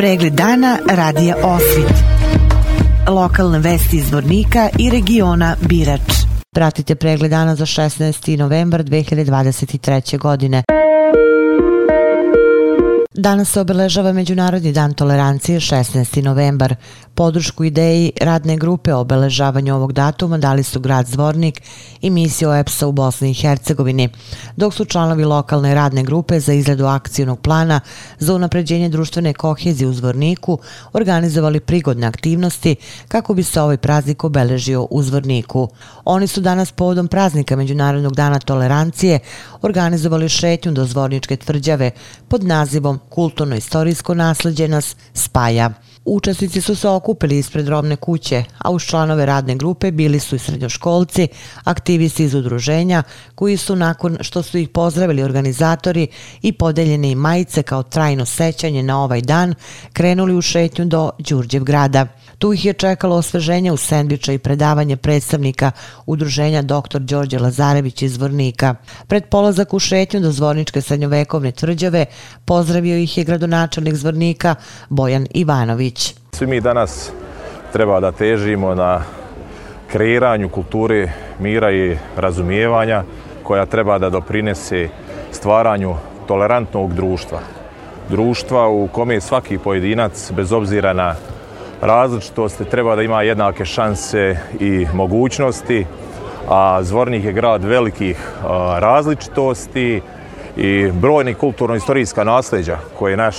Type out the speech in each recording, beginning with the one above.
Pregled dana radija Osvit. Lokalne vesti iz Vornika i regiona Birač. Pratite pregled dana za 16. novembar 2023. godine. Danas se obeležava Međunarodni dan tolerancije 16. novembar. Podršku ideji radne grupe o obeležavanju ovog datuma dali su grad Zvornik i misija OEPS-a u Bosni i Hercegovini, dok su članovi lokalne radne grupe za izradu akcijnog plana za unapređenje društvene kohezije u Zvorniku organizovali prigodne aktivnosti kako bi se ovaj praznik obeležio u Zvorniku. Oni su danas povodom praznika Međunarodnog dana tolerancije organizovali šetnju do Zvorničke tvrđave pod nazivom Kulturno-istorijsko nasljeđe nas spaja. Učesnici su se okupili ispred robne kuće, a uz članove radne grupe bili su i srednjoškolci, aktivisti iz udruženja, koji su nakon što su ih pozdravili organizatori i podeljene im majice kao trajno sećanje na ovaj dan, krenuli u šetnju do Đurđev grada. Tu ih je čekalo osveženje u sendviča i predavanje predstavnika udruženja dr. Đorđe Lazarević iz Vrnika. Pred polazak u šetnju do Zvorničke srednjovekovne tvrđave pozdravio ih je gradonačelnik Zvornika Bojan Ivanović. Svi mi danas treba da težimo na kreiranju kulture mira i razumijevanja koja treba da doprinese stvaranju tolerantnog društva. Društva u kome svaki pojedinac, bez obzira na različitosti treba da ima jednake šanse i mogućnosti, a Zvornik je grad velikih različitosti i brojni kulturno-istorijska nasljeđa koje naš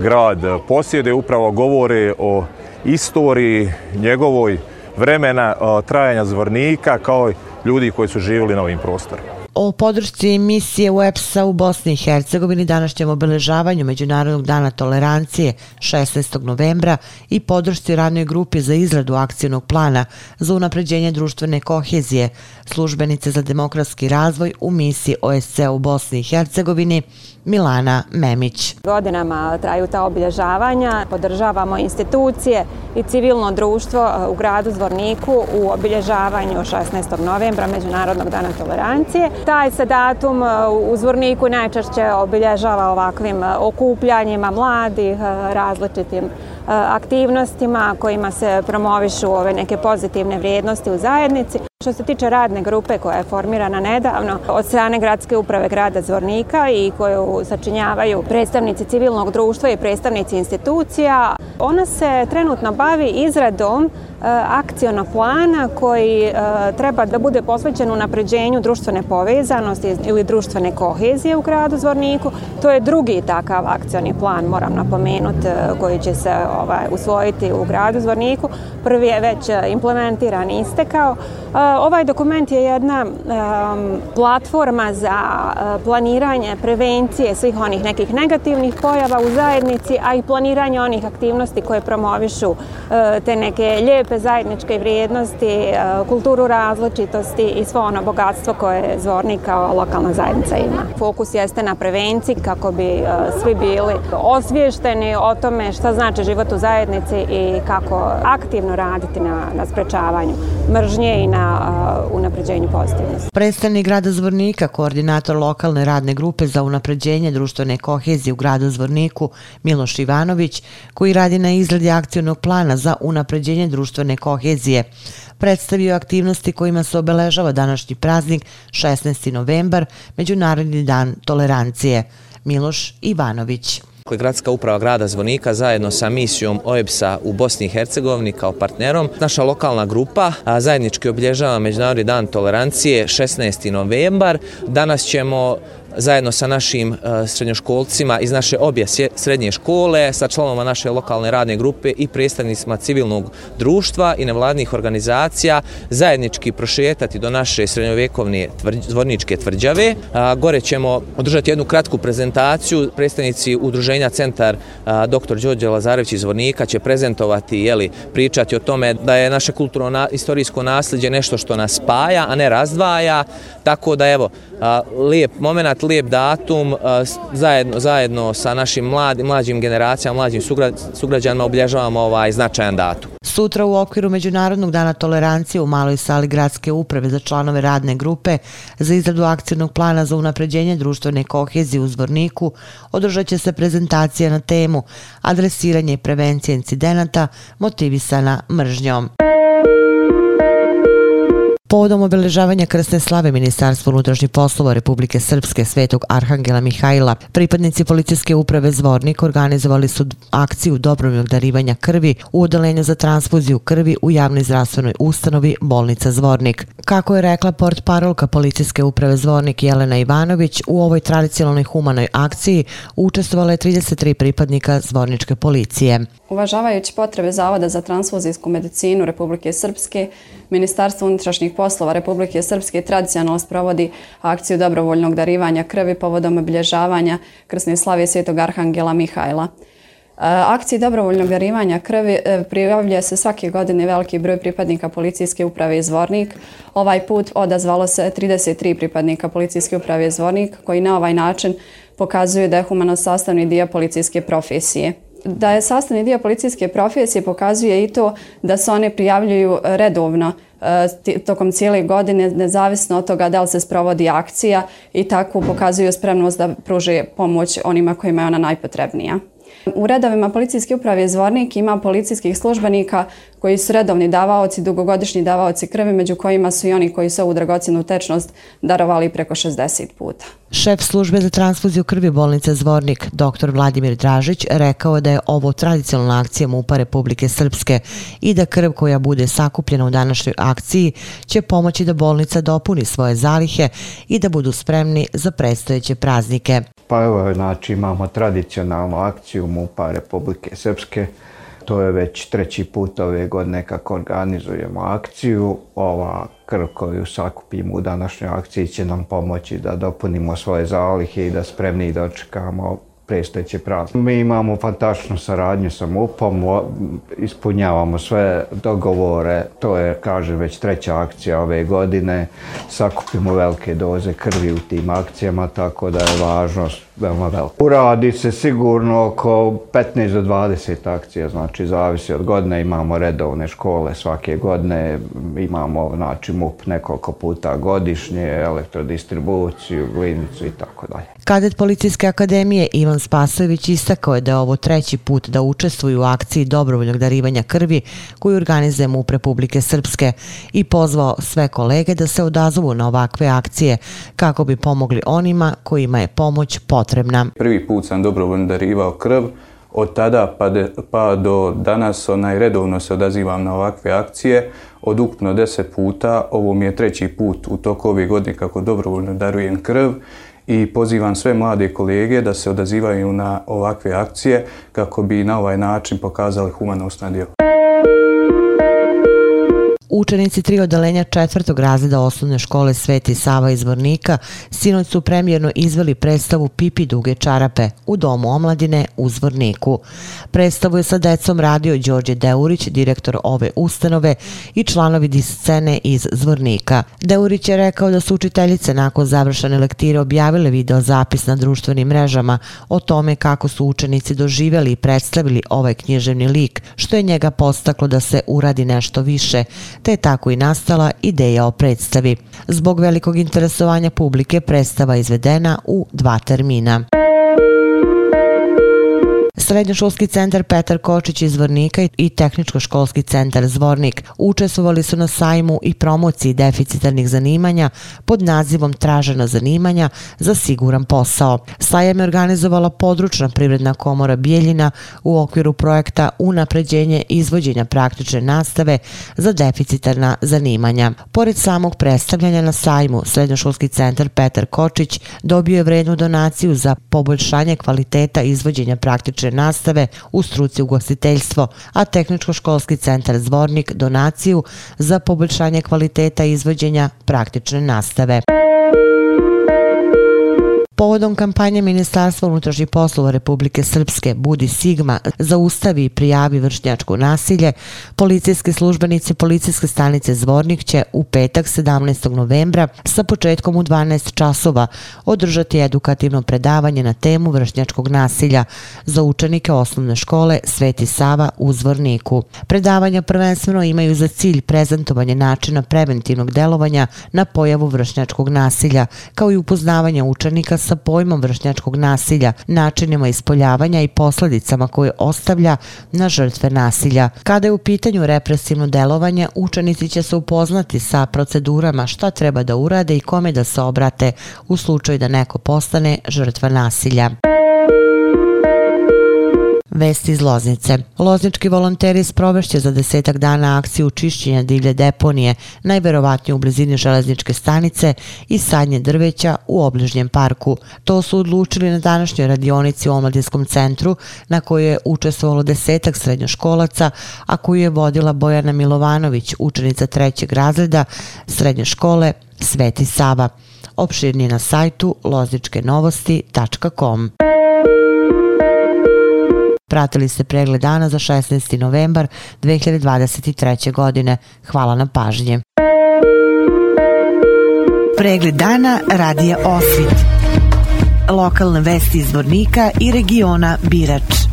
grad posjede upravo govore o istoriji njegovoj vremena trajanja Zvornika kao i ljudi koji su živjeli na ovim prostorima. O podršci misije UEPS-a u Bosni i Hercegovini današnjem obeležavanju Međunarodnog dana tolerancije 16. novembra i podršci radnoj grupi za izradu akcijnog plana za unapređenje društvene kohezije službenice za demokratski razvoj u misiji OSC u Bosni i Hercegovini Milana Memić. Godinama traju ta obilježavanja, podržavamo institucije i civilno društvo e, u gradu Zvorniku u obilježavanju 16. novembra Međunarodnog dana tolerancije. Taj se datum e, u Zvorniku najčešće obilježava ovakvim e, okupljanjima mladih, e, različitim E, aktivnostima kojima se promovišu ove neke pozitivne vrijednosti u zajednici. Što se tiče radne grupe koja je formirana nedavno od strane gradske uprave grada Zvornika i koju sačinjavaju predstavnici civilnog društva i predstavnici institucija, ona se trenutno bavi izradom Eh, akcijona plana koji e, treba da bude posvećen u napređenju društvene povezanosti ili društvene kohezije u gradu Zvorniku. To je drugi takav akcijoni plan, moram napomenuti, e, koji će se ovaj, usvojiti u gradu Zvorniku. Prvi je već e, implementiran i istekao. E, ovaj dokument je jedna e, platforma za planiranje prevencije svih onih nekih negativnih pojava u zajednici, a i planiranje onih aktivnosti koje promovišu te neke lijepe zajedničke vrijednosti, kulturu različitosti i svo ono bogatstvo koje Zvornik kao lokalna zajednica ima. Fokus jeste na prevenciji kako bi svi bili osvješteni o tome šta znači život u zajednici i kako aktivno raditi na, na sprečavanju mržnje i na uh, unapređenju pozitivnosti. Predstavnik grada Zvornika, koordinator lokalne radne grupe za unapređenje društvene kohezije u gradu Zvorniku, Miloš Ivanović, koji radi na izradi akcijnog plana za unapređenje društvene kohezije. Predstavio aktivnosti kojima se obeležava današnji praznik 16. novembar, Međunarodni dan tolerancije. Miloš Ivanović. Dakle, gradska uprava grada Zvonika zajedno sa misijom OEBS-a u Bosni i Hercegovini kao partnerom. Naša lokalna grupa zajednički obilježava Međunarodni dan tolerancije 16. novembar. Danas ćemo zajedno sa našim e, srednjoškolcima iz naše obje srednje škole, sa članovima naše lokalne radne grupe i predstavnicima civilnog društva i nevladnih organizacija zajednički prošetati do naše srednjovekovne zvorničke tvrđave. Gore ćemo održati jednu kratku prezentaciju. Predstavnici udruženja Centar dr. Đorđe Lazarević iz Zvornika će prezentovati, jeli, pričati o tome da je naše kulturno-istorijsko nasljeđe nešto što nas spaja, a ne razdvaja. Tako da, evo, lijep moment lijep datum zajedno, zajedno sa našim mladim, mlađim generacijama, mlađim sugrađanima obilježavamo ovaj značajan datum. Sutra u okviru Međunarodnog dana tolerancije u maloj sali gradske uprave za članove radne grupe za izradu akcijnog plana za unapređenje društvene kohezije u Zvorniku održat će se prezentacija na temu adresiranje i prevencije incidenata motivisana mržnjom. Povodom obeležavanja krsne slave Ministarstvo unutrašnjih poslova Republike Srpske Svetog Arhangela Mihajla, pripadnici policijske uprave Zvornik organizovali su akciju dobrovoljnog darivanja krvi u odelenju za transfuziju krvi u javnoj zdravstvenoj ustanovi Bolnica Zvornik. Kako je rekla port parolka policijske uprave Zvornik Jelena Ivanović, u ovoj tradicionalnoj humanoj akciji učestvovalo je 33 pripadnika Zvorničke policije. Uvažavajući potrebe Zavoda za transfuzijsku medicinu Republike Srpske, Ministarstvo unutrašnjih poslova Republike Srpske tradicionalno sprovodi akciju dobrovoljnog darivanja krvi povodom obilježavanja krsne slave Svetog Arhangela Mihajla. E, akciji dobrovoljnog darivanja krvi e, prijavlja se svake godine veliki broj pripadnika policijske uprave Zvornik. Ovaj put odazvalo se 33 pripadnika policijske uprave Zvornik koji na ovaj način pokazuju da je humano sastavni dio policijske profesije da je sastavni dio policijske profesije pokazuje i to da se one prijavljuju redovno e, tokom cijele godine, nezavisno od toga da li se sprovodi akcija i tako pokazuju spremnost da pruže pomoć onima kojima je ona najpotrebnija. U redovima policijske uprave Zvornik ima policijskih službenika koji su redovni davaoci, dugogodišnji davaoci krvi, među kojima su i oni koji su ovu dragocinu tečnost darovali preko 60 puta. Šef službe za transfuziju krvi bolnice Zvornik, dr. Vladimir Dražić, rekao da je ovo tradicionalna akcija MUPA Republike Srpske i da krv koja bude sakupljena u današnjoj akciji će pomoći da bolnica dopuni svoje zalihe i da budu spremni za predstojeće praznike. Pa evo, znači imamo tradicionalnu akciju MUPA Republike Srpske. To je već treći put ove godine kako organizujemo akciju. Ova krv koju sakupimo u današnjoj akciji će nam pomoći da dopunimo svoje zalihe i da spremni dočekamo prestojeće prazne. Mi imamo fantastičnu saradnju sa MUP-om, ispunjavamo sve dogovore, to je, kaže, već treća akcija ove godine. Sakupimo velike doze krvi u tim akcijama, tako da je važnost veoma veliko. Uradi se sigurno oko 15 do 20 akcija, znači zavisi od godine. Imamo redovne škole svake godine, imamo znači, MUP nekoliko puta godišnje, elektrodistribuciju, glinicu i tako dalje. Kadet Policijske akademije Ivan Spasović istakao je da je ovo treći put da učestvuju u akciji dobrovoljnog darivanja krvi koju organizuje MUP Republike Srpske i pozvao sve kolege da se odazovu na ovakve akcije kako bi pomogli onima kojima je pomoć potrebna potrebna. Prvi put sam dobrovoljno darivao krv, od tada pa, de, pa do danas onaj redovno se odazivam na ovakve akcije. Od ukupno deset puta, ovo mi je treći put u toku ove godine kako dobrovoljno darujem krv i pozivam sve mlade kolege da se odazivaju na ovakve akcije kako bi na ovaj način pokazali humanost na djelu. Učenici tri odalenja četvrtog razreda osnovne škole Sveti Sava iz Vornika sinoć su premijerno izveli predstavu Pipi duge čarape u Domu omladine u Zvorniku. Predstavu je sa decom radio Đorđe Deurić, direktor ove ustanove i članovi discene iz Zvornika. Deurić je rekao da su učiteljice nakon završene lektire objavile video zapis na društvenim mrežama o tome kako su učenici doživjeli i predstavili ovaj književni lik, što je njega postaklo da se uradi nešto više, te je tako i nastala ideja o predstavi. Zbog velikog interesovanja publike predstava izvedena u dva termina. Srednjoškolski centar Petar Kočić iz Zvornika i Tehničko-školski centar Zvornik učestvovali su na sajmu i promociji deficitarnih zanimanja pod nazivom Tražena zanimanja za siguran posao. Sajam je organizovala područna privredna komora Bijeljina u okviru projekta Unapređenje izvođenja praktične nastave za deficitarna zanimanja. Pored samog predstavljanja na sajmu, Srednjoškolski centar Petar Kočić dobio je vrednu donaciju za poboljšanje kvaliteta izvođenja praktične nastave u struci ugostiteljstvo, a Tehničko-školski centar Zvornik donaciju za poboljšanje kvaliteta izvođenja praktične nastave. Povodom kampanje Ministarstva unutrašnjih poslova Republike Srpske Budi Sigma zaustavi i prijavi vršnjačko nasilje, policijski službenici policijske stanice Zvornik će u petak 17. novembra sa početkom u 12 časova održati edukativno predavanje na temu vršnjačkog nasilja za učenike osnovne škole Sveti Sava u Zvorniku. Predavanja prvenstveno imaju za cilj prezentovanje načina preventivnog delovanja na pojavu vršnjačkog nasilja, kao i upoznavanje učenika sa sa pojmom vršnjačkog nasilja, načinima ispoljavanja i posledicama koje ostavlja na žrtve nasilja. Kada je u pitanju represivno delovanje, učenici će se upoznati sa procedurama šta treba da urade i kome da se obrate u slučaju da neko postane žrtva nasilja. Vesti iz Loznice. Loznički volonteri sprovešće za desetak dana akciju čišćenja divlje deponije, najverovatnije u blizini železničke stanice i sadnje drveća u obližnjem parku. To su odlučili na današnjoj radionici u Omladinskom centru, na kojoj je učestvovalo desetak srednjoškolaca, a koju je vodila Bojana Milovanović, učenica trećeg razreda srednje škole Sveti Sava. Opširnije na sajtu lozničkenovosti.com. Pratili ste pregled dana za 16. novembar 2023. godine. Hvala na pažnje. Pregled dana radija Osvit. Lokalne vesti iz Vornika i regiona Birač.